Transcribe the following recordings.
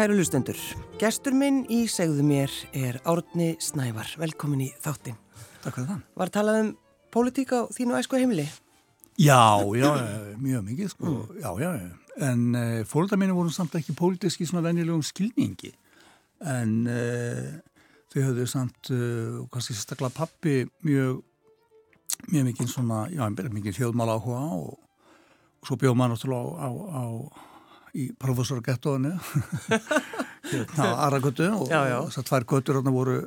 Kæru lustendur, gestur minn í segðu mér er Árni Snævar. Velkomin í þáttin. Takk fyrir það. Var talað um pólitík á þínu æsku heimili? Já, já, mjög mikið sko, mm. já, já, en uh, eh, fólkdæð mínu voru samt ekki pólitíski svona venjulegum skilningi, en uh, þau höfðu samt, uh, kannski sérstaklega pappi, mjög, mjög mikið svona, já, mikið þjóðmála áhuga og, og svo bjóð maður náttúrulega á, á, á í profesorgettóinu hérna á Aragötu og þessar tvær göttur voru,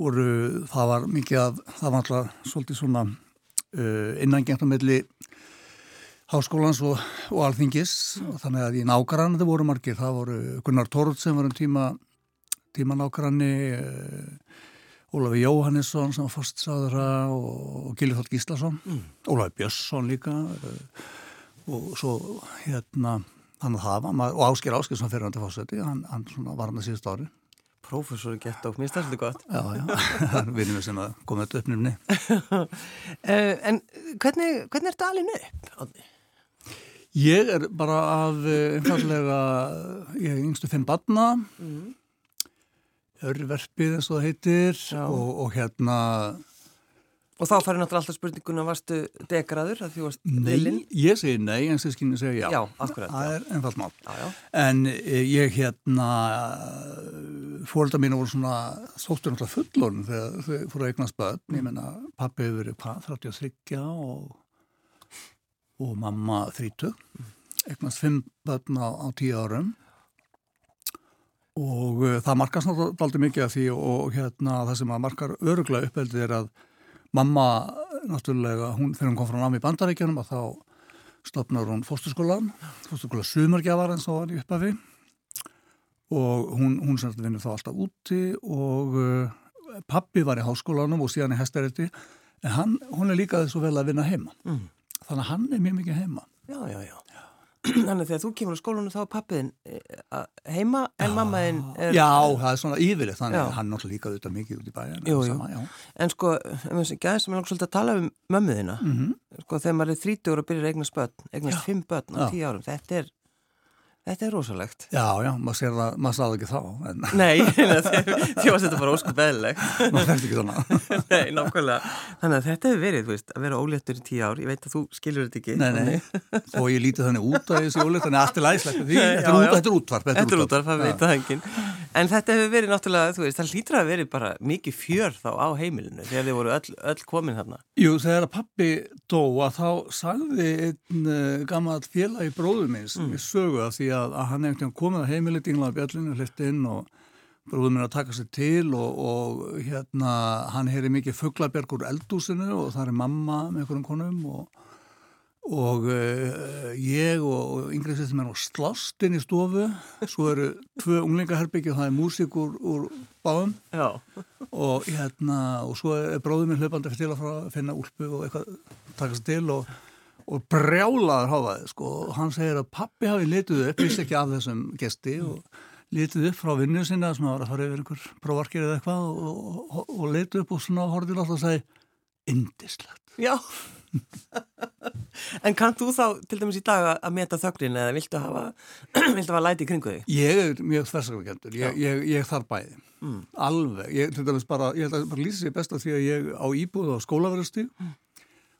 voru, það var mikið að það var alltaf svolítið svona uh, innangengt á milli háskólans og, og alþingis. Og þannig að í nákvæðan það voru margir, það voru Gunnar Tórud sem var um tíma, tíma nákvæðanni uh, Ólafi Jóhannesson sem var fórstsáðara og, og Gilifald Gíslason. Mm. Ólafi Björnsson líka uh, og svo hérna Þannig að það var, og Ásker Ásker sem fyrir hann til fórseti, hann, hann var hann að síðust ári. Profesor gett á, mér stærsti gott. Já, já, það er vinnum við sem að koma uppnumni. Eh, en hvernig, hvernig er alveg upp? Ég er bara af eh, einfallega, ég er yngstu fimm badna, mm. örverfið eins og það heitir og, og hérna Og þá farir náttúrulega alltaf spurninguna, varstu degraður að því varst lillin? Nei, ég segi nei, en sískinni segja já. Já, akkurat. Það er ennfald mál. Já, já. En eh, ég hérna, fólkda mín voru svona þóttur náttúrulega fullorinn þegar þau fóru að eignast börn. Ég menna, pappi hefur verið hvað, 33 og, og mamma 30. Eignast 5 börn á, á 10 árum. Og uh, það markast náttúrulega mikið af því og hérna það sem að markar öruglega uppeldið er að Mamma, náttúrulega, hún, þegar hún kom frá námi í bandaríkjunum að þá stopnar hún fórsturskólan, fórsturskóla sumargjafar eins og var í uppafi og hún, hún sem þetta vinnur þá alltaf úti og uh, pappi var í háskólanum og síðan í hestarétti en hann, hún er líka þessu vel að vinna heima. Mm. Þannig að hann er mjög mikið heima. Já, já, já. Þannig að þegar þú kemur á skólanu þá er pappiðin eh, heima en mammaðin er... Já, það er svona yfirlega þannig að hann náttúrulega líka auðvitað mikið út í bæjan. Jú, jú. Sama, en sko, gæðis sem ég langt svolítið að tala um mömmuðina, mm -hmm. sko þegar maður er 30 og byrjar eignast börn, eignast 5 börn á 10 árum, þetta er Þetta er rosalegt. Já, já, maður sér það, maður sáðu ekki þá. En... Nei, því að þetta bara óskup beðilegt. Maður færst ekki svona. nei, nákvæmlega. Þannig að þetta hefur verið, þú veist, að vera óléttur í tíu ár. Ég veit að þú skilur þetta ekki. Nei, nei, og ég líti þannig út að þessi ólétt, þannig að allt er læslegt. Þetta er útvarp. Þetta er útvarp, það veit það enginn. En þetta hefur verið náttúrulega, þú veist, það hlýtur að verið bara mikið fjör þá á heimilinu þegar þið voru öll, öll komin þarna. Jú, þegar pappi dó að þá sagði einn uh, gammal félagi bróður minns, mm. ég sögu að því að, að hann hefði komið að heimili dinglaði bjallinu, hlift inn og bróður minn að taka sér til og, og hérna hann heyri mikið fugglaberg úr eldúsinu og það er mamma með einhverjum konum og og uh, ég og yngre sýttum er á slást inn í stofu. Svo eru tvö unglingaherbyggja og það er músík úr, úr báðum. Og hérna og svo er bróðum minn hlaupandi fyrir til að finna úlpu og eitthvað takast til og, og brjálaður háfaði sko og hann segir að pappi hafi litið upp, víst ekki af þessum gesti og litið upp frá vinnu sinna sem var að fara yfir einhver prófarkir eða eitthvað og, og, og litið upp og svona horfið alltaf að segja indislegt Já En kann þú þá til dæmis í dag að meta þögnin eða viltu hafa, viltu hafa læti í kringu þig? Ég er mjög þversakvækendur, ég, ég, ég þarf bæði, mm. alveg. Ég, bara, ég held að bara lýsa sér besta því að ég á íbúð á skólaverðarstíð mm.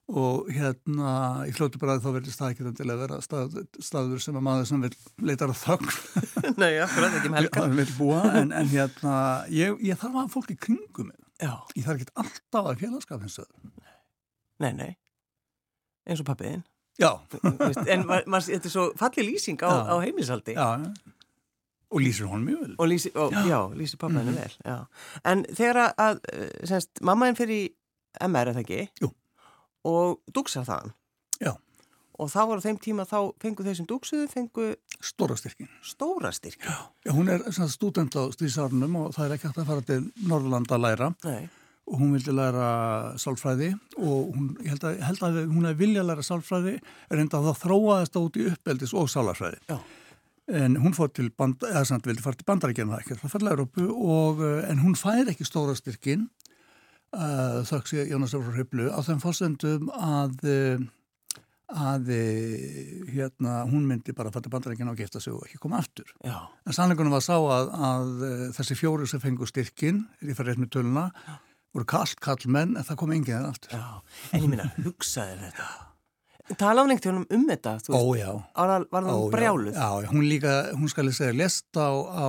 Og hérna, ég hljóti bara að þá verður stað ekki til að vera stað, staður sem að maður sem vil leitar að þögn. Nei, akkurat, ekki með helga. Það vil búa, en, en hérna, ég þarf að hafa fólk í kringu mig. Já. Ég þarf ekki alltaf að félagskapinnstöðu. Nei, nei eins og pappiðinn Já En þetta er svo fallið lýsing á, á heimilsaldi Já, og lýsir hún mjög vel og lýsir, og, Já, já lýsir pappiðinn mm -hmm. vel já. En þegar að, eh, semst, mammaðinn fyrir MR, eða ekki? Jú Og dúksar þaðan Já Og þá var á þeim tíma, þá fengu þeir sem dúksuðu, fengu... Stóra styrkin. Stóra styrkin? Já. Já, hún er student á stýðsárnum og það er ekki hægt að fara til Norrlanda að læra. Nei og hún vildi læra sálfræði og hún, ég held að, held að hún hefði vilja læra sálfræði er enda að það þróaðist át í uppeldis og sálarfræði Já. en hún fór til, band, eða samt vildi fara til bandaríkjana ekki, það fær Európu og en hún fær ekki stóra styrkin þakks ég Jónas Efra Hriblu á þeim fórsendum að uh, að eh, hérna, hún myndi bara fatta bandarækina og geta sig og ekki koma aftur. Já. En sannleikunum var sá að, að eh, þessi fjóru sem fengu styrkin, er ég farið rétt með töluna, voru kallt kall menn en það kom enginn aftur. Já, en ég minna, hugsaði þetta. Tala hún veginn um þetta? Ó já. Var, var það já. brjáluð? Já, já, hún líka, hún skal segja, lest á, á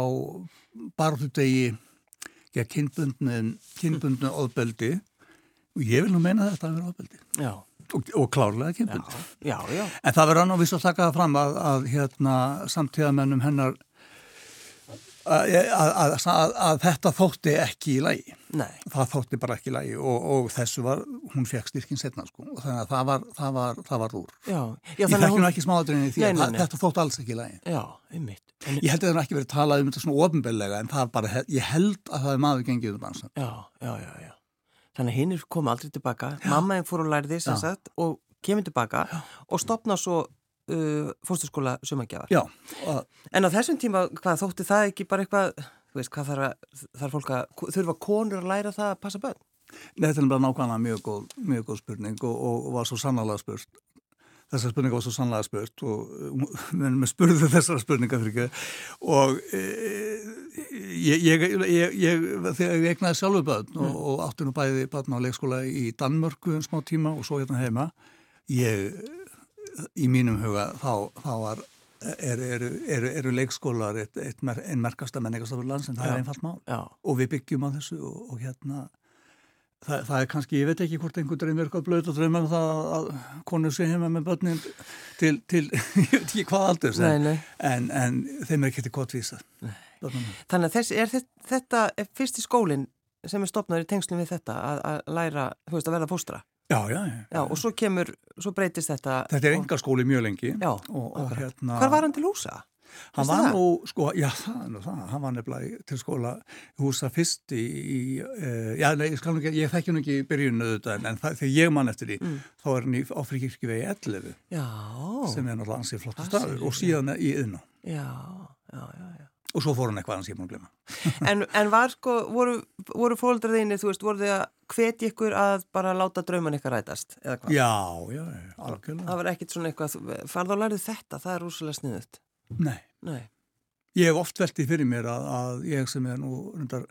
barðudegi gegn kynbundnu, kynbundnu ofbeldi. Og ég vil nú meina þetta að vera ofbeldi. Og, og klárlega já. En það verður annað vist að taka það fram að, að hérna, samtíðamennum hennar að, að, að, að þetta þótti ekki í lagi. Nei, Það þótti bara ekki í lagi og, og þessu var, hún fekk styrkin setna sko og þannig að það var, það var, það var úr. já. já Ég þekki nú ekki smáðurinn í því að þetta þótti alls ekki í lagi. Já, einmitt. En, Ég held að það er ekki verið talað um þetta svona ofinbellega en það er bara, ég held að það er maður gengið um bansan. já, já, já, já. Þannig að hinn kom aldrei tilbaka. Mamma henn fór og lærði Já. sagt og kemur tilbaka og stopna svo uh, fórsturskóla sumagjafar. Já, og, En á þessum tíma, hvað þótti það ekki bara eitthvað, þú veist, hvað þarf, að, þarf fólk að, þurfa konur að læra það að passa börn? Nei, þetta er bara nákvæmlega mjög góð, mjög góð spurning og, og var svo sannlega spurt. Þessar spurninga var svo sannlega spurt og við með spurðu þessara spurninga fyrir ekki og e, ég, ég, ég, ég, egnaði sjálfur börn og, og átti nú bæði börn á leikskóla í Danmörku um smá tíma og svo hérna heima, ég í mínum huga þá, þá var eru er, er, er leikskólar einn merkasta menningastafur lands en það Já. er einfalt mál Já, og við byggjum á þessu og, og hérna það, það er kannski, ég veit ekki hvort einhver dreymir eitthvað blöðt og dreymar það að, að konur sé heima með börnin til, til ég veit ekki hvað aldur en, en, en þeim er ekki til gott vísa Þannig að þessi, er þetta, þetta er fyrst í skólinn sem er stopnaður í tengslum við þetta að, að læra, þú veist, að verða fóstra. Já, já, já, Já, og svo kemur, svo breytist þetta. þetta er enga skóli mjög lengi Já, og, og hérna Hvar var hann til húsa? hann var nú, sko, já það er nú það hann var nefnilega til skóla húsa fyrst í, í uh, já, nei, ég, ekki, ég þekki nú ekki í byrjunu þetta en, það, þegar ég mann eftir því Mm. þá er hann í áfrikirkju vegi 11 Já, sem er náttúrulega ansið flottu staður og síðan í yðna já, já, já, já. Og svo fór hann eitthvað hans ég má glemma. En, en var sko, voru, voru fólkdrar þínir, þú veist, voru þið að hvetja ykkur að bara láta drauman ykkar rætast, eða hvað? Já, já, algjörlega. Það var ekkit svona eitthvað, farð og lærið þetta, það er úrslega sniðut. Nei, Nei, ég hef oft veltið fyrir mér að, að ég sem er nú, reyndar,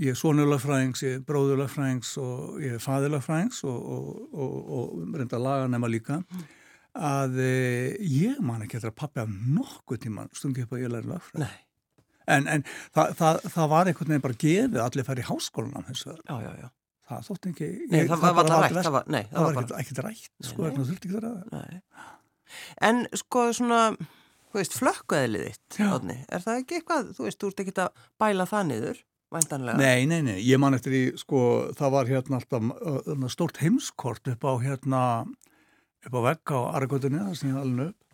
ég er sonulagfræðings, ég er bróðulagfræðings og ég er fæðilagfræðings og, og, og, og reyndar laganema líka, að e, ég man ekki eftir að pappi af nokkuð tíman stungi upp að ég læri lagfræð. En, en það, það, það var einhvern veginn bara gefið allir færi í háskólanum þess að já, já, já. það þótt ekki... Nei, ég- það, var rætt, það var, nei, Það var bara, ekkert, rætt, sko, það. En sko svona, flökkuðlið þitt, er það ekki eitthvað, þú veist, þú ert ekki að bæla það niður, væntanlega? Nei, nei, nei, ég man eftir í, sko, það var hérna alltaf stórt heimskort upp á hérna, upp á vegg á Aragötunni, það sem ég alveg upp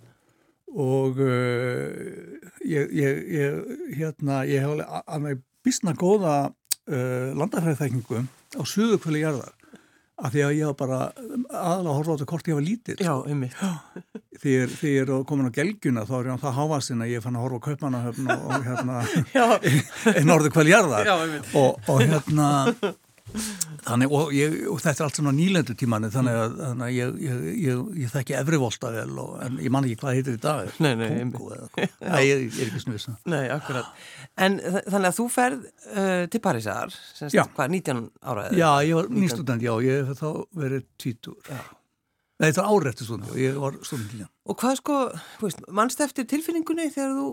og uh, ég, ég, ég, hérna, ég hef alveg alveg bísna góða uh, landafræðþekkingu á suðu kvöli jarðar. Af því að ég var bara aðalega að horfa á þetta hvort ég var lítill. Já, einmitt. því ég, er komin á gelgjuna þá er ég á það hávasinn að ég fann að horfa á kaupmannahöfn og, og hérna Já, norðu kvöli jarðar. Já, einmitt. og, og hérna þannig, og, ég, og þetta er allt svona nýlendu tímani þannig að, þannig að ég, ég, ég, ég þekki efri volta vel og, en ég man ekki hvað heitir í dag. Nei, nei, Kóngó eða Nei, ég, er ekki snvisa Nei, akkurat. En þa- þannig að þú ferð uh, til Parísar, semst, hvað, 19 ára? Já, ég var nýstudent, já, ég hef þá verið tvítur Já. Nei, þetta er árættu stund, já, ég var stundin líka Og hvað sko, mannst eftir tilfinningunni þegar þú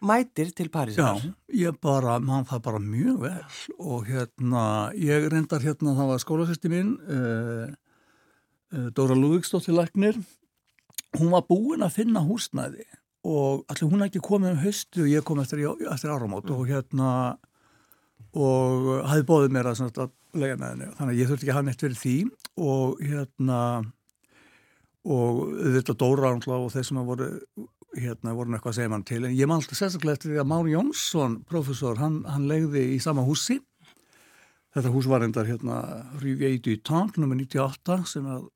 mætir til Já, Parísar? ég bara, mann það bara mjög vel og hérna, ég reyndar hérna, það var skólasýsti mín, uh, uh, Dóra Lúvíksdóttir Læknir, hún var búin að finna húsnæði og allir hún ekki komið um haustu og ég kom eftir, eftir áramót og hérna, og hafði bóðið mér að, að lega með henni, þannig að ég þurfti ekki að hafa neitt fyrir því og hérna, og þetta Dóra og þeir sem að voru hérna voru eitthvað að segja mann til en ég man alltaf sérstaklega eftir því að Mári Jónsson professor, hann, hann legði í sama húsi þetta hús var endar hérna Rivier du Tank nr. 98 sem að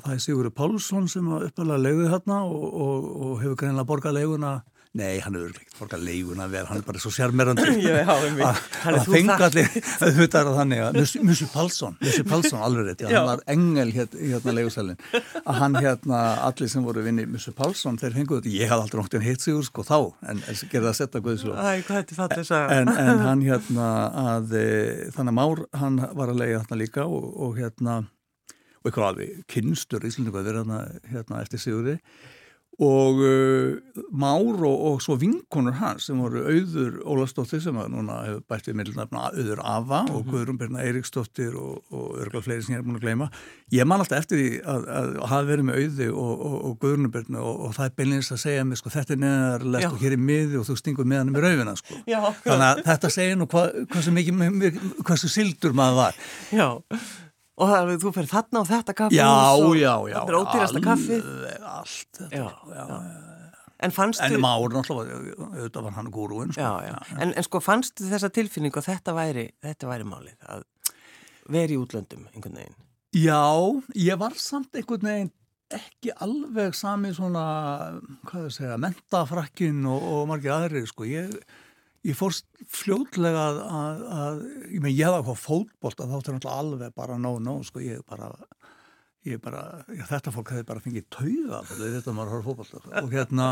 það er Sigurður Pálsson sem að uppalega legði þarna og, og, og hefur greinlega borgað leguna Nei, hann er örgleikt borgar leigun að vera, hann er bara svo sérmerandi að fenga allir þetta er þannig að Mussi Palsson Mussi Palsson alveg rétt, hann var engel hérna, hérna leigusælin að hann hérna, allir sem voru vinni Mussi Palsson þeir fenguðu þetta, ég hafði aldrei noktið hitt sig úr sko þá, en gerði að setja Guðslo en, en hann hérna að e, þannig að Már, hann var að leiga þarna líka og, og hérna og eitthvað alveg kynstur í Íslandingu að vera hérna, hérna eftir sigurði og uh, Már og, og svo vinkonur hans sem voru auður Ólastóttir sem að núna hefur bætt við meðlunarfna auður Ava mm -hmm. og mhm. Guðrún Birna Eiríksdóttir og, og örgulega fleiri sem ég er búin að gleyma ég man alltaf eftir því að, að, að hafa verið með auði og, og Guðrún Birna og það er beinleins að segja mig sko þetta er neðarlegt og hér er miði og þú stingur með hann með raufina sko Já. þannig að þetta segja nú hvað hva mikið hvað svo sildur maður var Já Og það þú fyrir þarna á þetta kaffi Já, já, já Þetta er ódýrasta kaffi. Allt þetta, já, já, já. En fannstu En máur náttúrulega, auðvitað var hann gúrúin sko. Já, já, en, en sko fannstu þessa tilfinningu að þetta væri, þetta væri málið að veri í útlöndum einhvern veginn? Já, ég var samt einhvern veginn ekki alveg sami svona, hvað það segja mentafrakkin og, og margir aðri, sko. Ég ég fórst fljótlega að, að, að ég með ég hafa hvað fótbolt að þá er þetta alveg bara no no sko ég bara, ég bara já, þetta fólk hefði bara fengið tauga þetta maður að horfa fótbolt og hérna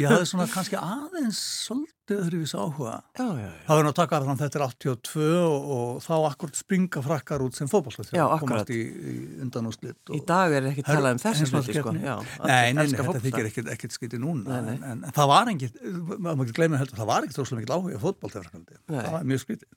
ég hafði svona kannski aðeins svolítið öðruvís áhuga. Já, já, já. það var náttúrulega að taka þannig að þetta er 82 og, og þá akkurat springa frakkar út sem fókbalsvætt komast í, í undanúslitt í dag er ekki talað um þessu hluti sko. nei, nei, nei, þetta þykir ekkert, skiti núna nei, en, en það var ekkert maður ekki gleyma heldur, það var ekkert svo mikið áhuga fókbalt það var mjög skiti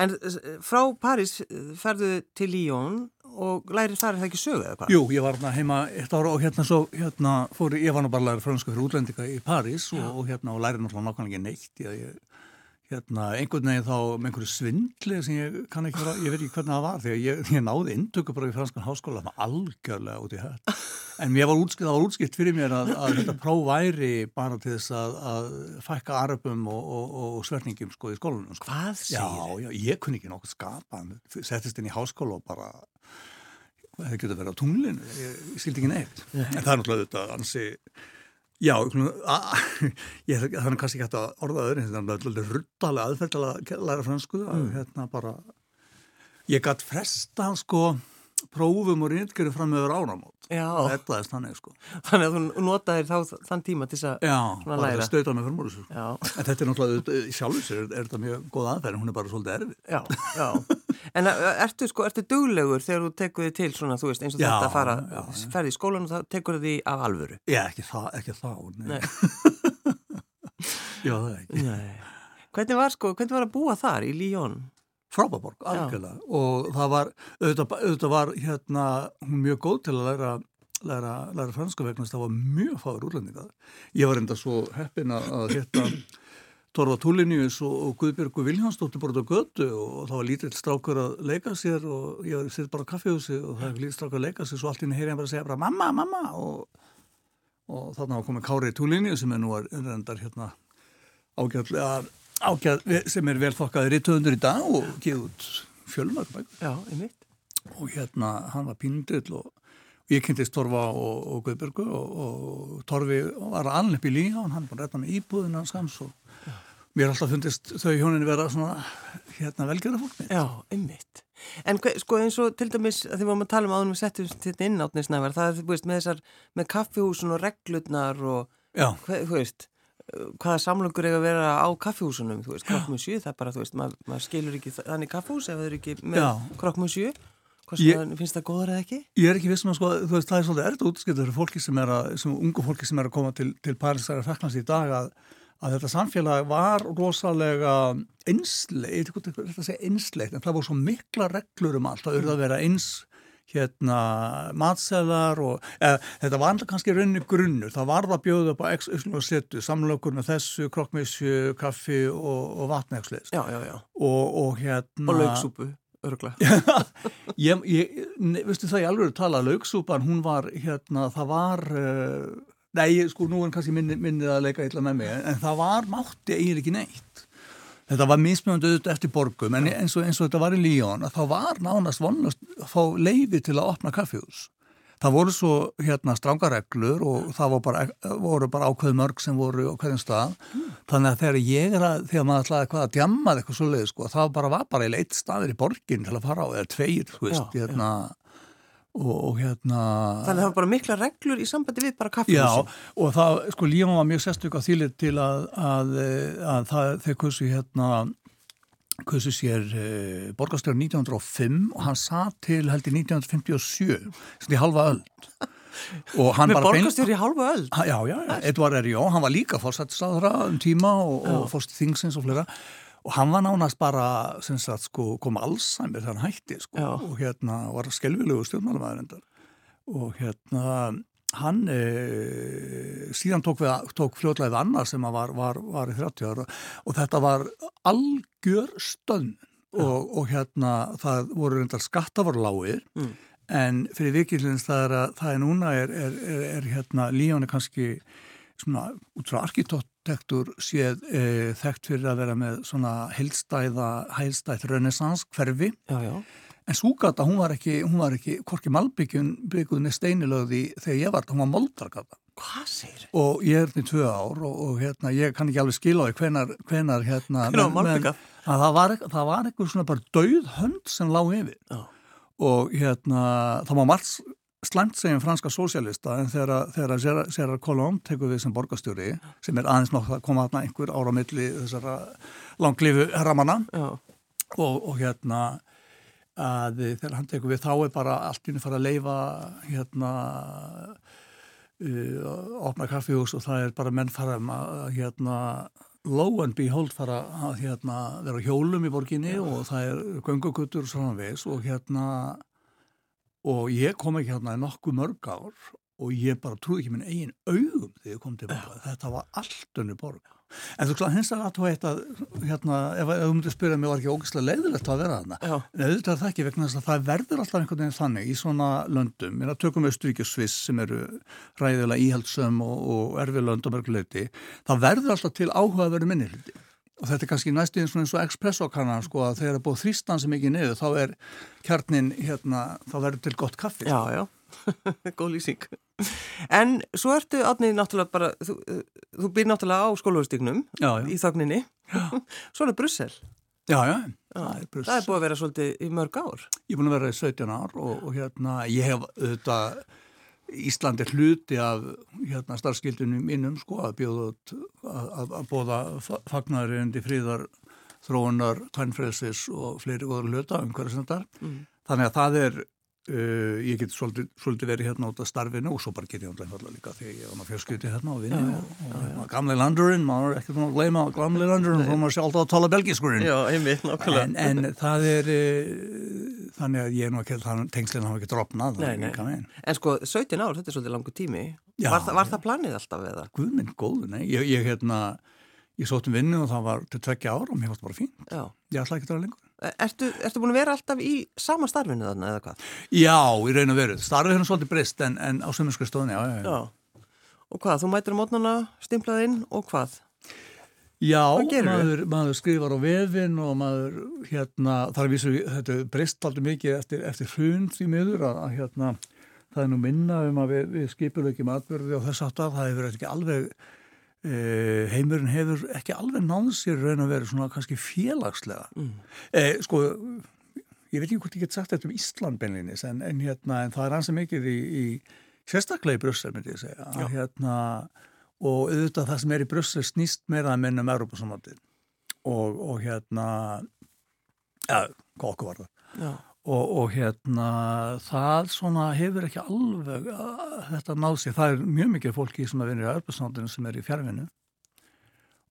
en frá París ferðu til Líón og lærir þar er það ekki sögu eða hvað? Jú, ég var hérna heima eitt ára og hérna svo hérna fór, ég var nú bara að læra fransku fyrir útlendinga í París og, og hérna og læri náttúrulega nákvæmlega neitt ég, ég, hérna einhvern veginn þá með einhverju svindli sem ég kann ekki vera, ég veit ekki hvernig það var því að ég, ég náði indöku bara í franskan háskóla það var algjörlega út í hætt en mér var útskipt, það var útskipt fyrir mér að, að þetta próf væri bara til þess að, að fækka arabum og, og, og sverningum sko í skólunum sko. Hvað sér? Já, já, ég kunni ekki nokkuð skapa settist inn í háskóla og bara það getur verið á tunglinu, ég, skildi ekki neitt en það er náttúrulega þetta ansi já, ég, er kannski ekki hægt að orða öðru það er náttúrulega ruttalega aðferð að læra fransku mm. hérna bara ég gætt fresta sko prófum og reyndgeru fram meður áramót. Þetta er þannig sko. Þannig að þú notaðir þá þann tíma til að Já, bara að stauta með fyrir sko. en þetta er náttúrulega, sjálfur sér er þetta mjög góð aðferð, hún er bara svolítið erfið. Já, já, en ertu sko ertu duglegur þegar þú tekur þið til svona, veist, eins og já, þetta að fara já, ferði í skólan og það tekur þið af alvöru? Já, ekki það, ekki þá. Já, það ekki. Nei. Hvernig var sko, hvernig var að búa þar í Líón? Frábaborg, algjörlega. Og það var, auðvitað, auðvitað var hérna hún mjög góð til að læra læra, læra franska vegna það var mjög fáður úrlendingar ég var enda svo heppin að hérna Torfa Túlinius og, og Guðbjörgu Viljánsdóttir borðið á götu og það var lítill strákur að leika sér og ég var sér bara á kaffehúsi og það var lítill strákur að leika sér svo allt inn í heyri hann bara að segja bara mamma, mamma! Og, og þarna var komið Kári Túlinius sem er nú að endar hérna ágjörlega ágæð sem er vel þokkaður í töðundur í dag og gefið út fjölmörg Já, einmitt. Og hérna hann var píndill og ég kynntist Torfa og, og Guðbergu og, og Torfi var alveg í líka og hann var rétt með íbúðina skams og Já. mér alltaf fundist þau hjóninni vera svona hérna velgerða fólk Já, einmitt. En sko eins og til dæmis að því að maður tala um áðunum við setjum þetta inn átnisnævar það er þú veist með þessar með kaffihúsun og reglutnar og hvað, þú veist hvaða samlungur eiga að vera á kaffihúsunum þú veist, krokkmur 7, það er bara, þú veist maður, maður skilur ekki þannig kaffihús ef það er ekki með krokkmur 7 finnst það góður eða ekki? Ég er ekki vissum að sko, þú veist, það er svolítið erðt útskiptur fyrir fólki sem er að, sem ungu fólki sem er að koma til, til Parísæra Fræklands í dag að, að þetta samfélag var rosalega einsleitt, þetta er að segja einsleitt en það voru svo mikla reglur um allt, það auðvitað að vera eins hérna matseðar og eða, þetta var alltaf kannski raunni grunnur, það var það bjóðu upp á setu, samlokur með þessu, krokkmissu, kaffi og, og vatnægsleis og, og hérna og laugsúpu, örgla ég, ég, veistu það ég alveg tala laugsúpan, hún var hérna, það var uh, nei, sko nú er kannski minnið minni að leika illa með mig, en það var mátti eiginlega ekki neitt Þetta var mismjönd auðvitað eftir borgum en eins og, eins og þetta var í Líón að þá var nánast vonast að fá leiði til að opna kaffjús. það voru svo hérna strangareglur og það voru bara, voru bara ákveð mörg sem voru á hverjum stað mm. þannig að þegar ég er að, þegar maður ætlaði hvað að djammað eitthvað svo leið sko, það bara var bara eitt staðir í borgin til að fara á eða tveir, þú veist, já, hérna já. Og, og hérna Þannig að það var bara mikla reglur í sambandi við bara kaffehúsi Já, og það, sko, Lífam var mjög sérstök á þýlir til að, að, að það, þeir kursu hérna kursu sér uh, borgarstjóður 1905 og hann satt til held í 1957 svona í halva öll Með borgarstjóður í halva öll? Já, já, já, Edvard Erjó, hann var líka fórsættisáðra um tíma og, og fórst þingsins og flera og hann var nánast bara sagt, sko, kom allsæmið hann hætti sko, og hérna var skelvilegu stjórnmálumæður og hérna hann e, síðan tók, tók fljóðlega við annar sem var, var, var í 30 ára og þetta var algjör stönn og, og hérna það voru reyndar skattavarláir mm. en fyrir vikilins það er að það er núna er, er, er hérna líjónu kannski svona út frá arkitektur séð e, þekkt fyrir að vera með svona heilstæða, heilstæð renaissance hverfi já, já. en Súgata, hún var ekki, hún var ekki hvorki Malbyggjun byggðunni steinilöði þegar ég var, hún var Moldargata Hvað segir þið? Og ég er til tvö ár og, og hérna, ég kann ekki alveg skila á því hvenar, hvenar hérna men, það var, það var eitthvað svona bara dauð hönd sem lág yfir já. og hérna, það var margt slæmt segjum franska sósjálista en þegar Gerard Collomb tekur við sem borgastjóri sem er aðeins nokk að koma aðna einhver ára milli þessara langlifu herramanna og, og hérna að þegar hann tekur við þá er bara allt að fara að leifa hérna uh, opna kaffihús og það er bara menn fara að hérna low and behold fara að hérna vera hjólum í borginni Já. og það er göngugutur og svona veis og hérna og ég kom ekki hérna í nokkuð mörg ár og ég bara trúi ekki minn eigin augum þegar ég kom tilbaka. Ja. Þetta var allt önni borg. En þú kláði hins að það heit að, hérna, ef þú myndir spyrja mig var ekki ógislega leiðilegt að vera þarna. Já. En auðvitað er það ekki vegna þess að það verður alltaf einhvern veginn þannig í svona löndum. Mér að tökum Östuríki og Sviss sem eru ræðilega íhaldsum og, og erfið lönd og mörguleiti. Það verður alltaf til áhuga að vera minni hluti. Og þetta er kannski næstu eins og expressokannan sko að þegar það er búið þrýstan sem ekki niður þá er kjarnin hérna, þá verður til gott kaffi. Já, já, góð lýsing. En svo ertu átnið náttúrulega bara, þú, þú býr náttúrulega á skólaustíknum í þagninni, svo er það Brussel. Já, já, það er Brussel. Það er búið að vera svolítið í mörg ár. Ég er búin að vera í 17 ár og, og hérna ég hef auðvitað Ísland er hluti af hérna, starfskildunum innum sko að bjóða að, að bóða fagnari undir fríðar þróunar, kvænfrelsis og fleiri góður hluta umhverjum sem þetta mm. þannig að það er Uh, ég get svolítið, svolítið verið hérna út af starfinu og svo bara get ég umlega líka þegar ég var með fjölskytti hérna og vinni og, og, og gamli landurinn, maður er ekkert að gleyma gamli landurinn, þá maður sjálf á að tala belgiskurinn en, en það er uh, þannig að ég er nú ekki tengslinn hafa ekki dropnað En sko 17 ár, þetta er svolítið langu tími. Var, var það planið alltaf við það? Guðminn góðu, nei, ég, ég hérna ég sótt um vinnu og það var til tveggja ár og mér fannst bara fínt, já. ég ætla ekki að vera lengur Ertu, ertu búin að vera alltaf í sama starfinu þarna eða hvað? Já, í raun og veru. Starfið er svolítið breyst en, en á sömurskriðstofunni, já, já, já. Og hvað? Þú mætir á mótnana, stimplað inn og hvað? Já, maður, maður skrifar á vefin og maður, hérna, þar er vísu, þetta breyst alltaf mikið eftir, eftir hrund því miður að, hérna, það er nú minna um að við, við skipurleikjum atbyrði og þess aftar, það hefur ekki alveg heimurinn hefur ekki alveg náð sér raun að vera svona kannski félagslega. Mm. uh, sko ég veit ekki hvort ég get sagt þetta um Ísland beinlinis en, en, hérna, en það er ansið mikið í, í sérstaklega í Brussel myndi ég segja að, hérna, og auðvitað það sem er í Brussel snýst meira að mennum Európa-samvandin og, og hérna ja, hvað okkur var það? Já Og, og hérna það svona hefur ekki alveg þetta náð sér, það er mjög mikið fólki sem að vinna í arbeidsnáttinu sem er í fjárvinnu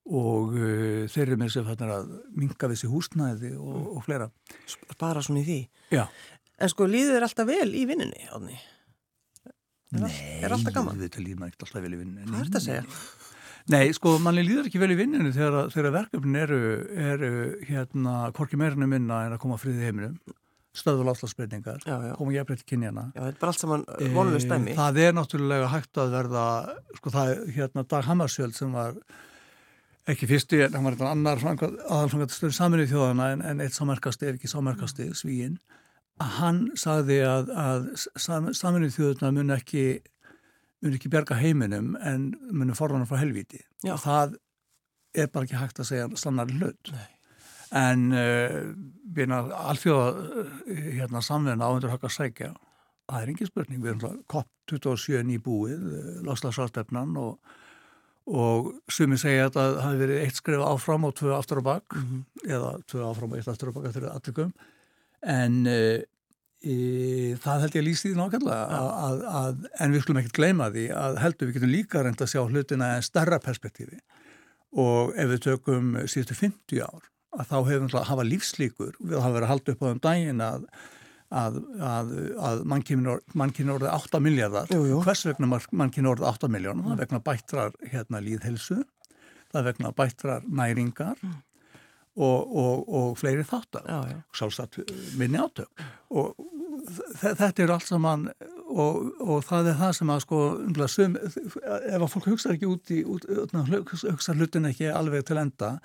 og uh, þeir eru með sér að minga við sér húsnæði og, mm. og fleira Bara svona í því? Já En sko líður alltaf vel í vinninni, Átni? Nei, er alltaf gaman? Nei, þetta líður ekkert alltaf vel í vinninni Hvað er þetta að segja? Nei, sko, manni líður ekki vel í vinninu þegar, þegar verkefnin eru, eru hérna, hvorki meirinu minna en að koma friðið heiminum stöðul áslagsbreytingar, koma ég að breytta kynjana. Já, þetta er bara allt saman vonuleg stæmi. Það er náttúrulega hægt að verða, sko það er hérna Dag Hammarsjöld sem var ekki fyrsti, en hann var eitthvað annar aðalfangastur saminnið þjóðana en, en eitt sámerkasti er ekki sámerkasti, Svíinn hann sagði að, að saminnið þjóðuna mun ekki mun ekki bjarga heiminum en munum forðan frá helviti Já. það er bara ekki hægt að segja sannar hlut Nei. En uh, alþjóða hérna, samverðin áhendur að segja það er engin spurning, við erum COP27 í búið, eh, loslasvartefnan og, og sumi segja að það hafi verið eitt skrif áfram og tvö aftur á bakk mm -hmm. eða tvö áfram og eitt aftur á bakk eftir allikum en e, e, það held ég að lýst í því nákvæmlega ja. en við skulum ekkert gleyma því að heldur við getum líka reynd að sjá hlutina en starra perspektífi og ef við tökum síðustu 50 ár að þá hefum við hafa lífslíkur við hafa verið að halda upp á um daginn að að, að, að mannkynna orðið 8 miljardar jú, jú. hvers vegna mannkynna orðið 8 miljónum það er vegna bættrar hérna, líðhelsu það vegna bættrar næringar mm. og, og, og fleiri þáttar. Sjálfsagt minni átök. Og þetta er allt saman og, og það er það sem að sko sum, ef að fólk hugsa ekki út í hugsa hlutin ekki alveg til enda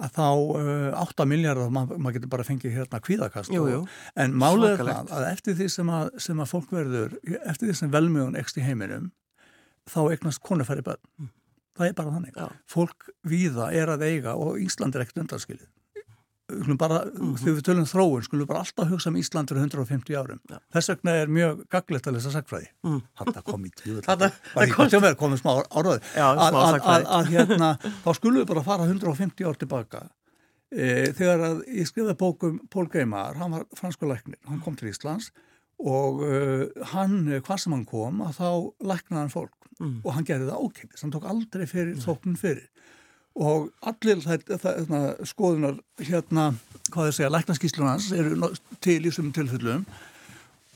að þá uh, 8 miljardar, maður mað getur bara fengið hérna kvíðakast jú, jú. en málið er það að eftir því sem að, sem að fólk verður, eftir því sem velmjögun ekst í heiminum, þá eignast konufæri börn, mm. það er bara þannig Já. fólk víða er að eiga og Ísland er ekkert undanskilið bara, mm -hmm. þegar við tölum þróun skulum bara alltaf hugsa um Ísland fyrir 150 árum ja. þess vegna er mjög gaglegt að lesa sagfræði mm. þetta kom í tíu það komið smá áraði að hérna þá skulum við bara fara 150 ár tilbaka e, þegar að ég skrifaði bókum Pól Geimar, hann var fransku læknir hann kom til Íslands og uh, hann, hvað sem hann kom að þá læknaði hann fólk mm. og hann gerði það ókipis, hann tók aldrei fyrir þóknun fyrir og allir það, skoðunar hérna, hvað þau segja, læknarskíslunans eru til í þessum tilfellum.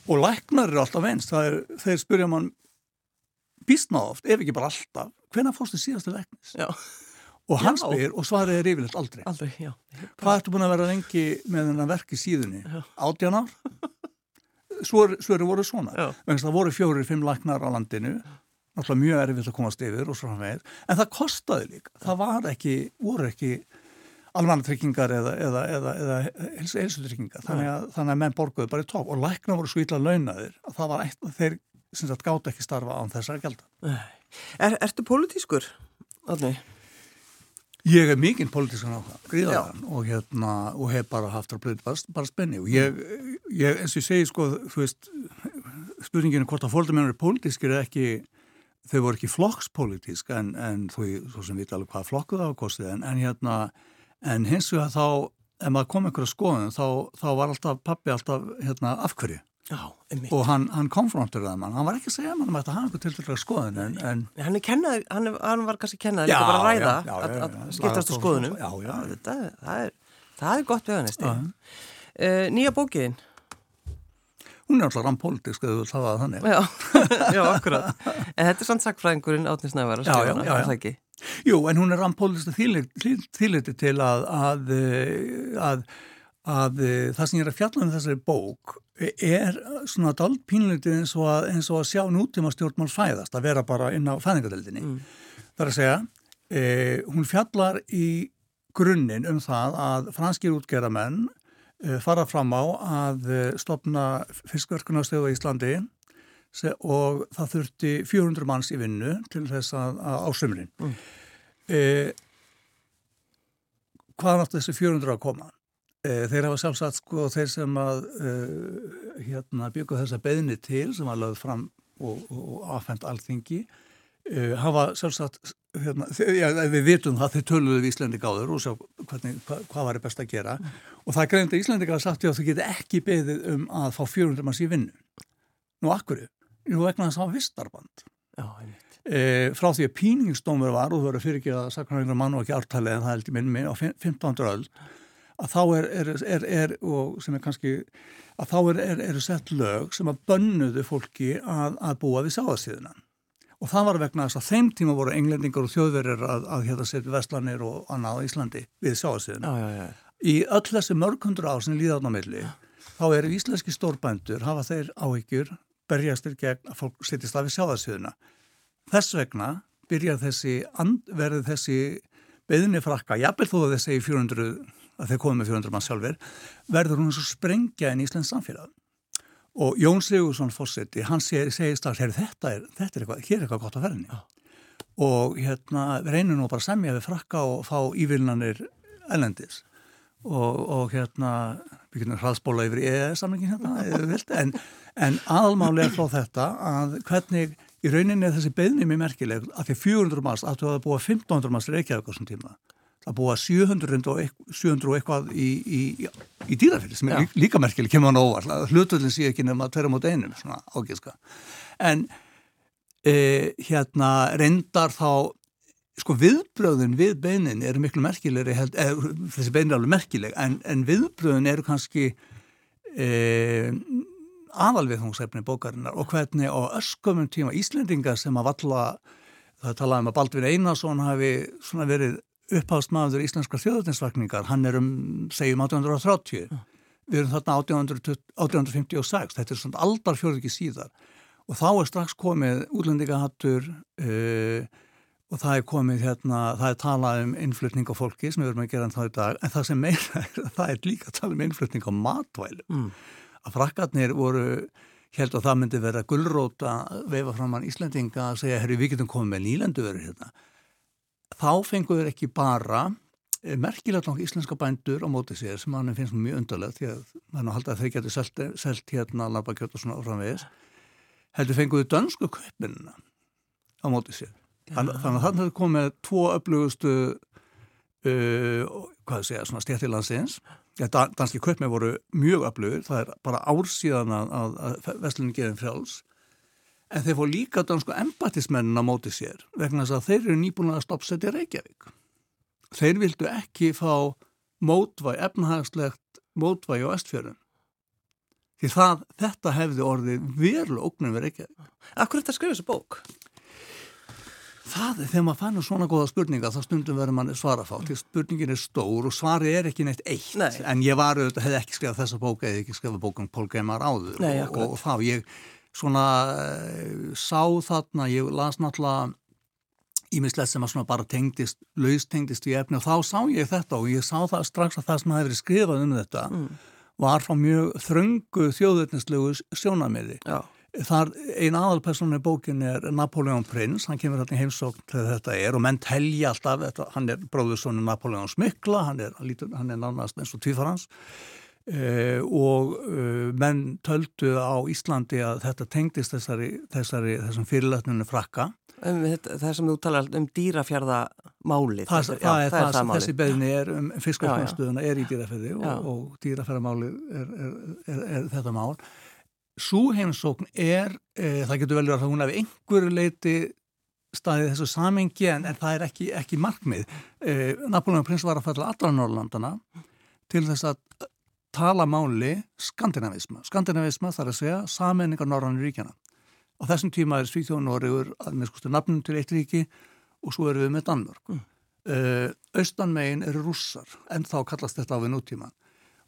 Og læknar eru alltaf venst er, þeir spyrja mann býstna oft, ef ekki bara alltaf hvena fórstu síðastu læknis? Já. og hann já. spyr og svarið er yfirleitt aldrei, aldrei hvað ertu búin að vera lengi með þennan verk í síðunni? Átján ár? Svöru voru svona. Það voru fjóri, fimm læknar á landinu náttúrulega mjög erfitt að komast yfir og svona með, en það kostaði líka, það var ekki, voru ekki almannatryggingar eða, eða, eða, eða heilsutryggingar, þannig að, þannig að menn borguði bara í tók og lækna voru svo ítla launaðir að það var eitt, þeir sem sagt gátt ekki starfa án þessar gelda. Er, ertu pólitískur? Alveg? Ég er mikinn pólitískan á það, gríðaðan og hérna, og hef bara haft að blöða bara, bara spenni og ég, ég, eins og ég segi sko, þú veist, spurninginu hvort að fólkdæmennur er pólitískir eða ekki þau voru ekki flokkspolítísk en, en þú, þú sem veit alveg hvað flokkuð ákostið en, en hérna en hins vegar þá, ef maður kom einhverja skoðun þá, þá var alltaf pappi alltaf hérna afhverju Já, og hann, hann konfrontur það mann, hann var ekki að segja mann um að það hafa eitthvað til að skoðun en, en hann, kennað, hann, hann var kannski kennað líka bara að ræða já, já, að, að skiptast á skoðunum. Það, það, er, það er gott veganesti uh, eh, Nýja bókiðin hún er alltaf rampolítisk eða þú það þannig Já, já akkurat En þetta er sann sakfræðingurinn að skrifa hana, er það ekki? Jú, en hún er rampolítisk þýliti til að að, að að það sem ég er að fjalla um þessari bók er svona dalt pínleitið eins að, eins og að sjá nútíma stjórnmál fæðast, að vera bara inn á fæðingadeldinni. Mm. Það er að segja, e, hún fjallar í grunninn um það að franskir útgerðamenn fara fram á að eh, stopna fiskverkunarstöðu í Íslandi og það þurfti 400 manns í vinnu til þess að, ásumrin. Mm. Eh, hvaðan átt þessi 400 að koma? Eh, þeir hafa sjálfsagt sko þeir sem að eh, hérna, byggja þessa beðni til sem að lögð fram og, og afhengt allþingi Uh, hafa sjálfsagt, hérna, já, við vitum það, þeir töluðu við Íslandi gáður og sjá hvernig, hva, hvað var best að gera mm. og það greið að Íslandi gáður sagt já þú getur ekki beðið um að fá 400 manns í vinnu. Nú akkur, nú vegna þess að það var vistarband. Já, einmitt. Uh, frá því að píningsdómur var og þú verður fyrir ekki að sakna einhverja mann og ekki ártalið en það held ég minn minn á 15. öll að þá er, er, er, er og sem er kannski að þá eru sett lög sem að bönnuðu fólki að, að búa við sáðastíðunan og það var vegna þess að þeim tíma voru englendingar og þjóðverðir að, að hérna setja vestlanir og annað á Íslandi við sjáastíðinu. Í öll þessi mörgundur ár sem líða átna milli þá eru íslenski stórbændur hafa þeir áhyggjur berjastir gegn að fólk setjast af í sjáastíðuna. Þess vegna byrjar þessi, verður þessi beðinni frakka, jafnveg þó að þessi 400, að þeir komið með 400 mann sjálfur, verður hún svo sprengja í Íslands samfélag og Jón Sigursson fórseti, hann segir strax, þetta er, þetta er eitthvað, hér er eitthvað gott að ferðinni. Já. og hérna reynir nú bara að semja við frakka og fá ívilnanir ellendis og, og hérna við getum hraðspóla yfir í EES-samlingin hérna, en, en aðalmáli er frá þetta að hvernig í rauninni er þessi beðni mér merkileg að því 400 manns, að þú hafa búið 1500 manns reykjaðu þessum tíma að búa 700 og, eitthvað, 700 og eitthvað í, í, í, dýrafili sem er Já. líka merkileg, kemur hann óvar hlutullin sé ekki nefn að tverja mot einum svona ágíska en e, hérna reyndar þá sko viðbröðin við beinin eru miklu merkilegri held, e, þessi beinin er alveg merkileg en, en viðbröðin eru kannski e, aðalviðhungsefni bókarinnar og hvernig á öskumum tíma Íslendingar sem að valla það talaði um að Baldvin Einarsson hafi verið uppháðsmaður íslenskar þjóðutinsvakningar, hann er um, segjum 1830, mm. við erum þarna 1856, þetta er svona aldar fjörð ekki síðar. Og þá er strax komið útlendingahattur uh, og það er komið hérna, það er talað um innflutning á fólki sem við verum að gera en þá í dag, en það sem meira er, það er líka að tala um innflutning á matvælu, mm. að frakkarnir voru held að það myndi vera gullróta veifa fram hann Íslandinga að segja, herri við getum komið með nýlendu verið hérna þá fenguður ekki bara eh, merkilegt nokkuð íslenska bændur á mótið sér sem hann finnst mjög undarlegt því að hann haldi að þeir getur selt, selt hérna labakjött og svona framvegis heldur fenguðu dönsku köpinna á mótið sér. Ja. þannig að þannig að komið tvo öflugustu uh, hvað ég, svona stjættilandsins danski köpmi voru mjög öflugur það er bara ársíðan að, að, að veslunin geðin frjáls en þeir fór líka dansku embatismennin á móti sér vegna þess að þeir eru nýbúin að stoppsetja Reykjavík. Þeir vildu ekki fá mótvæg, efnahagslegt mótvæg á Estfjörðun. Því það, þetta hefði orðið verulega ógnum við Reykjavík. Akkur þetta að skrifa þessu bók? Það er þegar maður fannur svona góða spurninga þá stundum verður mann svara fá. Því spurningin er stór og svari er ekki neitt eitt. Nei. En ég var auðvitað, hefði ekki skrifað þessa bók eða ekki skrifað bókun Pól Geimar áður. Nei, og, og þá ég svona eh, sá þarna, ég las náttúrulega ímislegt sem að svona bara tengdist, laustengdist í efni og þá sá ég þetta og ég sá það strax að það sem hafi verið skrifað um þetta mm. var frá mjög þröngu þjóðurnislegu sjónamiði. Já. Þar ein aðalpersonu í bókin er Napoleon Prins, hann kemur hérna í heimsókn til þetta er og menn telja alltaf, þetta, hann er bróðursonu Napoleon Smykla, hann er, hann er nánast eins og tvífarhans Uh, og uh, menn töldu á Íslandi að þetta tengdist þessari, þessari þessum fyrirlöfnunu frakka. Um, Það sem þú talar um dýrafjörðamáli Það, það, það er það, það sem þessi beðni er um fiskafjörðstöðuna er í dýrafjörði og, og dýrafjörðamáli er, er, er, er þetta mál. Sú heimsókn er uh, það getur vel verið að hún hefði einhverju leiti staðið þessu samengi en það er ekki, ekki markmið. Napoleon Prins var að falla allra Norrlandana til þess að tala máli skandinavisma. Skandinavisma þarf að segja sammenningar Norrannu ríkjana. Á þessum tíma er Svíþjóðun og Ríður að með skustu nafnum til eitt ríki og svo eru við með Danmörk. Mm. Uh, Austanmegin eru rússar en þá kallast þetta á við nútíma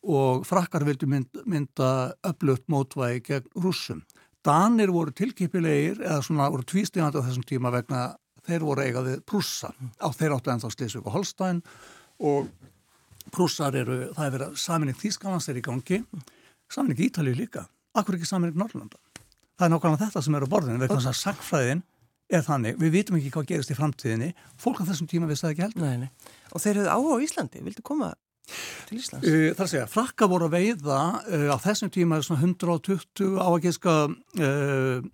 og frakkar vildu mynd, mynda öflugt mótvægi gegn rússum. Danir voru tilkipilegir eða svona voru tvístíðandi á þessum tíma vegna þeir voru eigaðið prússa á þeir áttu ennþá Slesvig og Holstein og Prússar eru, það er verið að saminning Þýskalands er í gangi, saminning Ítalið líka, akkur ekki saminning Norrlanda. Það er nákvæmlega þetta sem er á borðinu, vegna þess að sagfræðin er þannig, við vitum ekki hvað gerist í framtíðinni, fólk á þessum tíma vissi það ekki heldur. Nei, nei. Og þeir eru á á Íslandi, vildu koma til Íslands? Uh, það er að segja, frakka voru að veiða uh, á þessum tíma er svona 120 á að geska uh,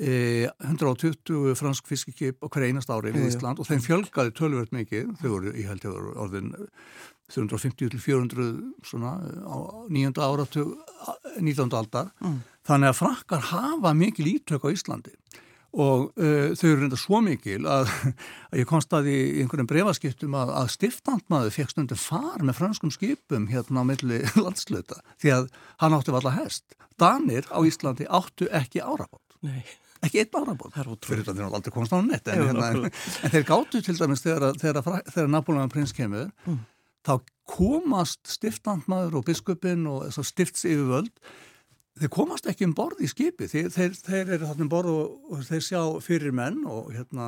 120 fransk fiskikip á hverja einast ári við Ísland og þeim fjölgaði tölvöld mikið, þau voru í held orðin 350 til 400 svona á nýjönda áratug 19. aldar. Mm. þannig að frakkar hafa mikil ítök á Íslandi. Og uh, þau eru reynda svo mikil að, að ég konstaði í einhverjum brefaskiptum að, að stiftandmaður fekk stundum far með franskum skipum hérna á milli landsluta því að hann átti valla hest. Danir á Íslandi áttu ekki árabót Nei ekki einn árabóð fyrir þetta þegar aldrei komst á nett en, hérna, en þeir gáttu til dæmis þegar, þegar, þegar Napoleon prins kemur mm. þá komast stiftandmaður og biskupin og stifts yfirvöld þeir komast ekki um borð í skipi þeir, þeir, þeir eru þarna um borð og, og þeir sjá fyrir menn og, hérna,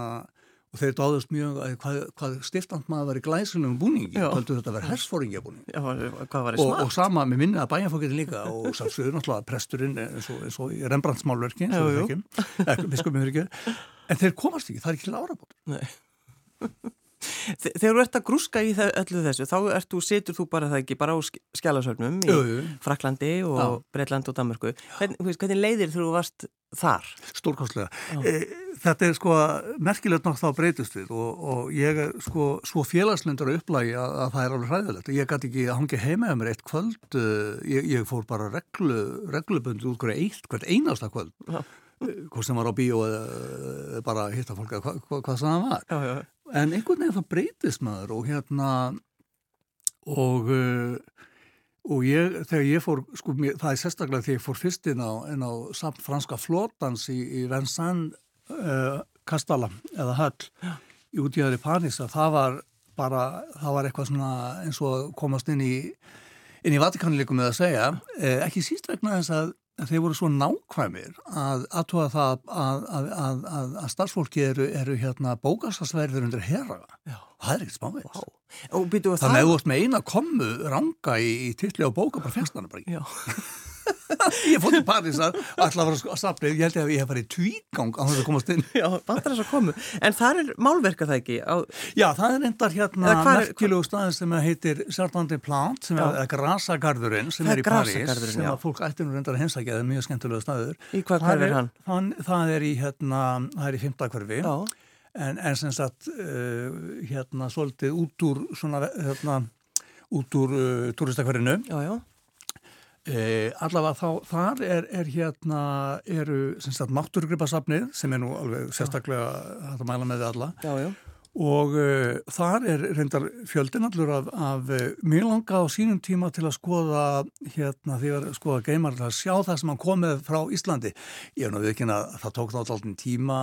og þeir dáðast mjög að hvað, hvað stiftant maður var í glæsilegum búningi kvöldu þetta verið hersfóringja búningi og, og sama með minna að bæjarfókinn líka og sátsögur náttúrulega presturinn eins og, eins og Rembrandtsmálverki en þeir komast ekki, það er ekki til ára búin Þegar þú ert að grúska í öllu þessu þá ert þú, setur þú bara það ekki bara á skjálasögnum í jú, jú. Fraklandi og Breitland og Danmarku Hvern, hvernig leiðir þú varst þar? Stórkostlega. E, Þetta er sko merkilegt nokk þá breytist við og, og ég er sko svo félagslendur að upplægi að, að það er alveg hræðilegt. Ég gæti ekki að hangi heima um mér eitt kvöld eh, ég, ég fór bara reglu, reglubundu út eitt, hvert einasta kvöld. Já. Eh, hvort sem var á bíó eða bara hitta fólk eða hva, hva, hvað það var. Já, já en einhvern veginn það breytist maður og hérna og uh, og ég, þegar ég fór sko, mér, það er sérstaklega þegar ég fór fyrst inn á, inn á samt franska flótans í, í Vincennes uh, Kastala eða Höll ja. í útíðari Panís að það var bara, það var eitthvað svona eins og komast inn í inn í Vatikanleikum með að segja, eh, ekki síst vegna þess að þeir voru svo nákvæmir að aðtóa það að, að, að, að starfsfólki eru, eru hérna bókastasverður undir herra. Já. Það er ekkert smáveits. Wow. Þannig að þú ert með eina komu ranga í, í tilli á bóka bara. Já. ég fótt í Parísar og ætla að sapna ég held að ég hef farið tvígang á þess að komast inn. Já, vantar þess að komu En það er málverka það ekki? Á... Já, það er endar hérna merkjulegu staði sem heitir Sartandi Plant sem er Grasagarðurinn sem er í París sem að fólk ættir nú endar að heimsækja það er mjög skemmtilegu staður. Í hvað hverfi er hann? Þann, það er í hérna, það er í fymtakverfi en, en sem sagt uh, hérna svolítið út úr svona hérna út úr uh, turistakverfinu Já, já E, allavega þá, þar er, er hérna, eru mátturgripasafnið sem er nú alveg sérstaklega hægt að mæla með því alla. Já, já. og e, þar er reyndar fjöldin allur af, af e, mjög langa á sínum tíma til að skoða hérna þegar skoða geimar til að sjá það sem hann komið frá Íslandi. Ég er nú ekki að það tók alltaf tíma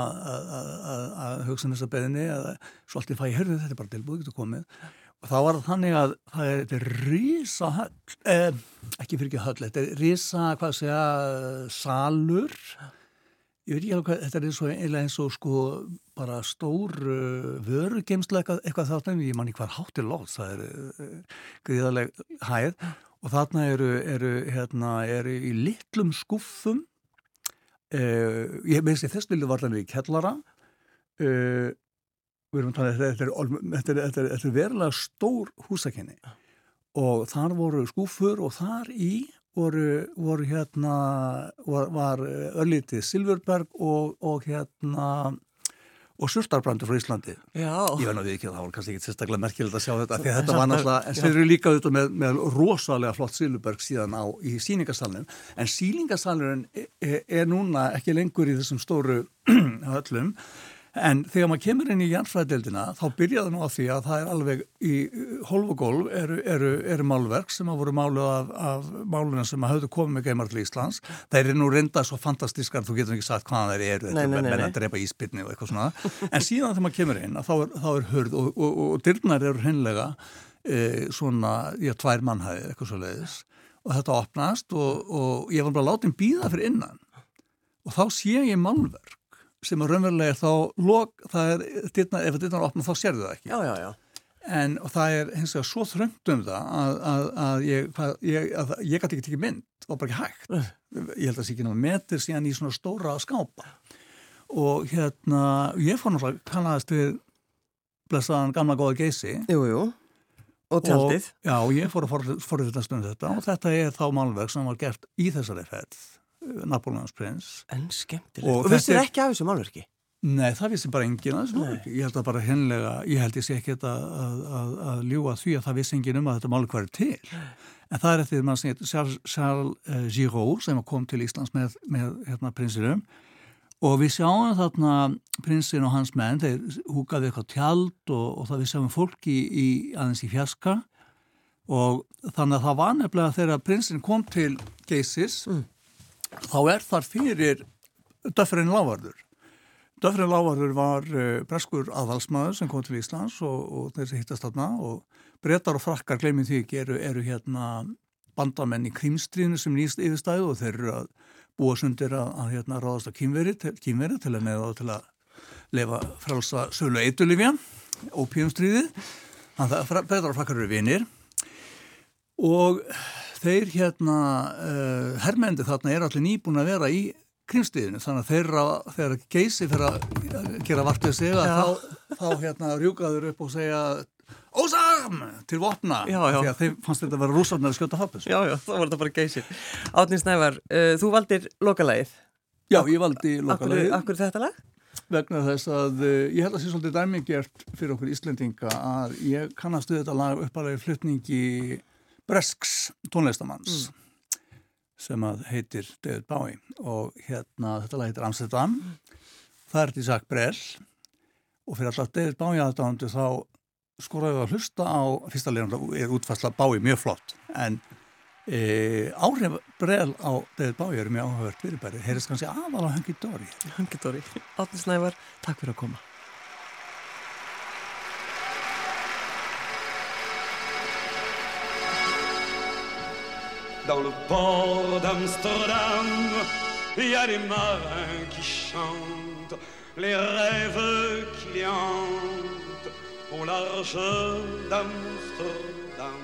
að hugsa um þessa beðinni að svolítið fæ ég hörðu þetta er bara tilbúið, þetta komið og þá var það þannig að það er, er rísa höll, eh, ekki fyrir ekki höll, þetta er rísa, hvað segja, salur, ég veit ekki alveg hvað, þetta er eins og, eins og sko bara stór uh, vörugeimsla eitthvað, eitthvað þáttan, ég manni hvað hátir lót, það er uh, gríðaleg hæð. Og þarna eru, eru, hérna, eru í litlum skuffum, uh, ég veist ég þess vilju varðan við í kellara, Uh, við erum talað, þetta er, þetta er, þetta er, þetta er verulega stór húsakenni. Og þar voru skúfur og þar í voru, voru hérna var, var örlítið Silverberg og, og hérna og surtarbrandur frá Íslandi. Já. ég verði að við ekki, það var kannski ekki sérstaklega merkilegt að sjá þetta, því að þetta var náttúrulega en þeir eru líka auðvitað með, með rosalega flott Silverberg síðan á í síningarsalunum en síningarsalunum er, er núna ekki lengur í þessum stóru höllum En þegar maður kemur inn í jernfræðdeldina þá byrjaði nú á því að það er alveg í holvugólf eru, eru, eru málverk sem hafa voru málu af, af máluna sem hafðu komið með geimar til Íslands. Það er nú reynda svo fantastískar, þú getur ekki sagt hvaða þeir eru, nei, nei, nei, menn að drepa íspilni og eitthvað svona. En síðan þegar maður kemur inn þá er, þá er hörð og, og, og, og dyrnar eru hennilega e, svona, já, tvær mannhæðir, eitthvað svo leiðis. Og þetta opnast og ég var bara látið býða fyrir innan og þá sé ég málverk sem er raunverulega þá lok, það er, dyrna, ef þetta er opnað þá sér það ekki. Já, já, já. En það er hins vegar svo þröngt um það að, að, að ég, ég, ég gæti ekki tekið mynd, það var bara ekki hægt. Ég held að það sé ekki náttúrulega metir síðan í svona stóra skápa. Og hérna, ég fór náttúrulega kannaðist við blessaðan gamla góða geysi. Jú, jú. Og tjaldið. Og, já, og ég fór að forðvitast um þetta og þetta er þá málverk sem var gert í þessari ferð Napoleons prins En skemmtilegt, og, og vissir ekki af þessu málverki? Nei, það vissi bara engin af þessu málverki. Ég held að bara hennilega, ég held ég sé ekki að, að, að, að ljúa því að það vissi engin um að þetta málverk væri til. En það er eftir maður sem heitir Charles, Charles uh, Giraud sem kom til Íslands með, með hérna, prinsinum. Og við sjáum þarna prinsin og hans menn, þeir húkaði eitthvað tjald og, og það við sjáum fólki í, í, aðeins í fjaska og þannig að það var nefnilega þegar prinsin kom til Geisis mm þá er þar fyrir Döfren Lávarður. Döfren Lávarður var uh, breskur aðhalsmaður sem kom til Íslands og, og þessi hittast þarna og brettar og frakkar, glemir því ekki, eru, eru hérna bandamenn í krimstríðinu sem nýst yfirstæðu og þeir eru að búa sundir að, að hérna ráðast á kýmveri til, til að neða og til að lefa frálsa sölu eitulifja ópíumstríðið þannig að Bretar og frakkar eru vinir og þeir hérna uh, herrmendi þarna er allir nýbúin að vera í krimstiðinu þannig að þeirra þegar geysi fyrir að gera vartið sig að þá, þá hérna rjúkaður upp og segja Ósam! Til vopna. Já, já. því að þeim fannst þetta að vera rúsarnar að skjóta hafðis Já, já, þá var þetta bara geysir Átnins Nævar, uh, þú valdir lokalægið Já, ég valdi lokalægið Akkur þetta lag? Vegna þess að uh, ég held að það sé svolítið dæmingert fyrir okkur Íslendinga að ég kannast við þetta lag uppalega flutningi Bresks tónleistamanns mm. sem að heitir David Bowie. Og hérna þetta lag heitir Amsterdam. Mm. það er Zach Brell og fyrir alltaf David Bowie aðdándu þá skoraðu að hlusta á fyrsta leiranda er útfærsla Bowie mjög flott. En e, áhrif Brell á David Bowie eru mjög áhugavert fyrirbæri. Heyrðist kannski aðal á Hunky Dory. Hunky Dory, Átni Snævar, takk fyrir að koma Dans le port d'Amsterdam, il y a des marins qui chantent les rêves qui les hantent au large d'Amsterdam.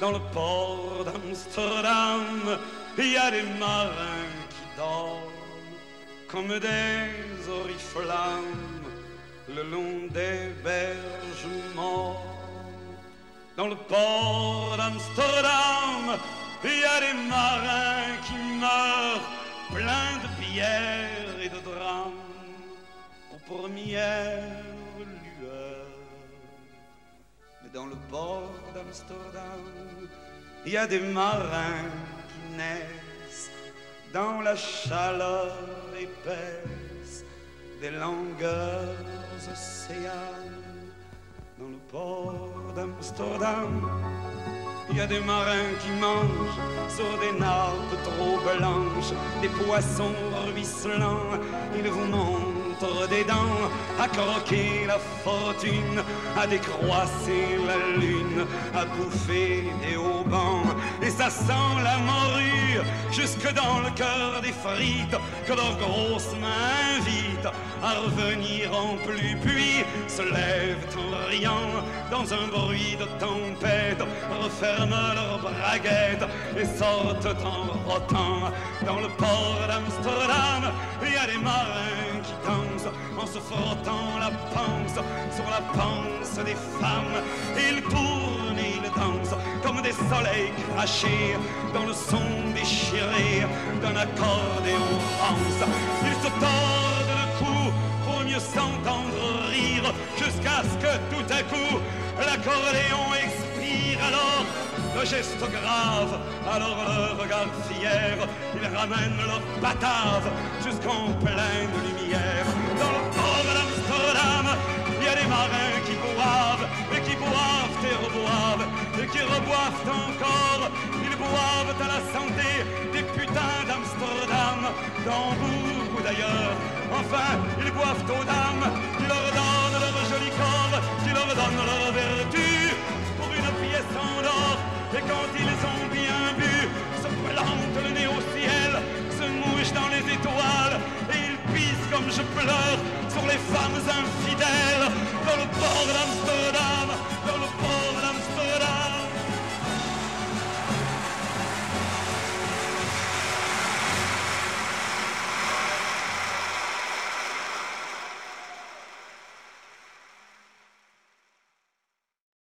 Dans le port d'Amsterdam, il y a des marins qui dorment comme des oriflammes le long des berges morts dans le port d'Amsterdam, il y a des marins qui meurent pleins de pierres et de drames aux premières lueurs. Mais dans le port d'Amsterdam, il y a des marins qui naissent dans la chaleur épaisse des longueurs océanes dans le port d'Amsterdam. Il y a des marins qui mangent sur des nappes trop blanches, des poissons ruisselants. Ils vous montrent des dents à croquer la fortune, à décroisser la lune, à bouffer des haubans. Et ça sent la morue jusque dans le cœur des frites que leurs grosses mains invitent à revenir en plus. Puis se lèvent en riant dans un bruit de tempête, referment leurs braguettes et sortent en rotant. Dans le port d'Amsterdam, il y a des marins en se frottant la panse sur la panse des femmes. Ils tournent et ils dansent comme des soleils crachés dans le son déchiré d'un accordéon rance. Ils se tordent le cou pour mieux s'entendre rire jusqu'à ce que tout à coup l'accordéon alors le geste grave, alors le regard fier, ils ramènent leur batave jusqu'en pleine lumière. Dans le port d'Amsterdam, il y a des marins qui boivent, et qui boivent et reboivent, et qui reboivent encore. Ils boivent à la santé des putains d'Amsterdam, d'Hambourg ou d'ailleurs. Enfin, ils boivent aux dames qui leur donnent leur joli corps, qui leur donnent leur vertu et quand ils ont bien bu, se plantent le nez au ciel, se mouchent dans les étoiles et ils pissent comme je pleure sur les femmes infidèles. Dans le port d'Amsterdam, dans le port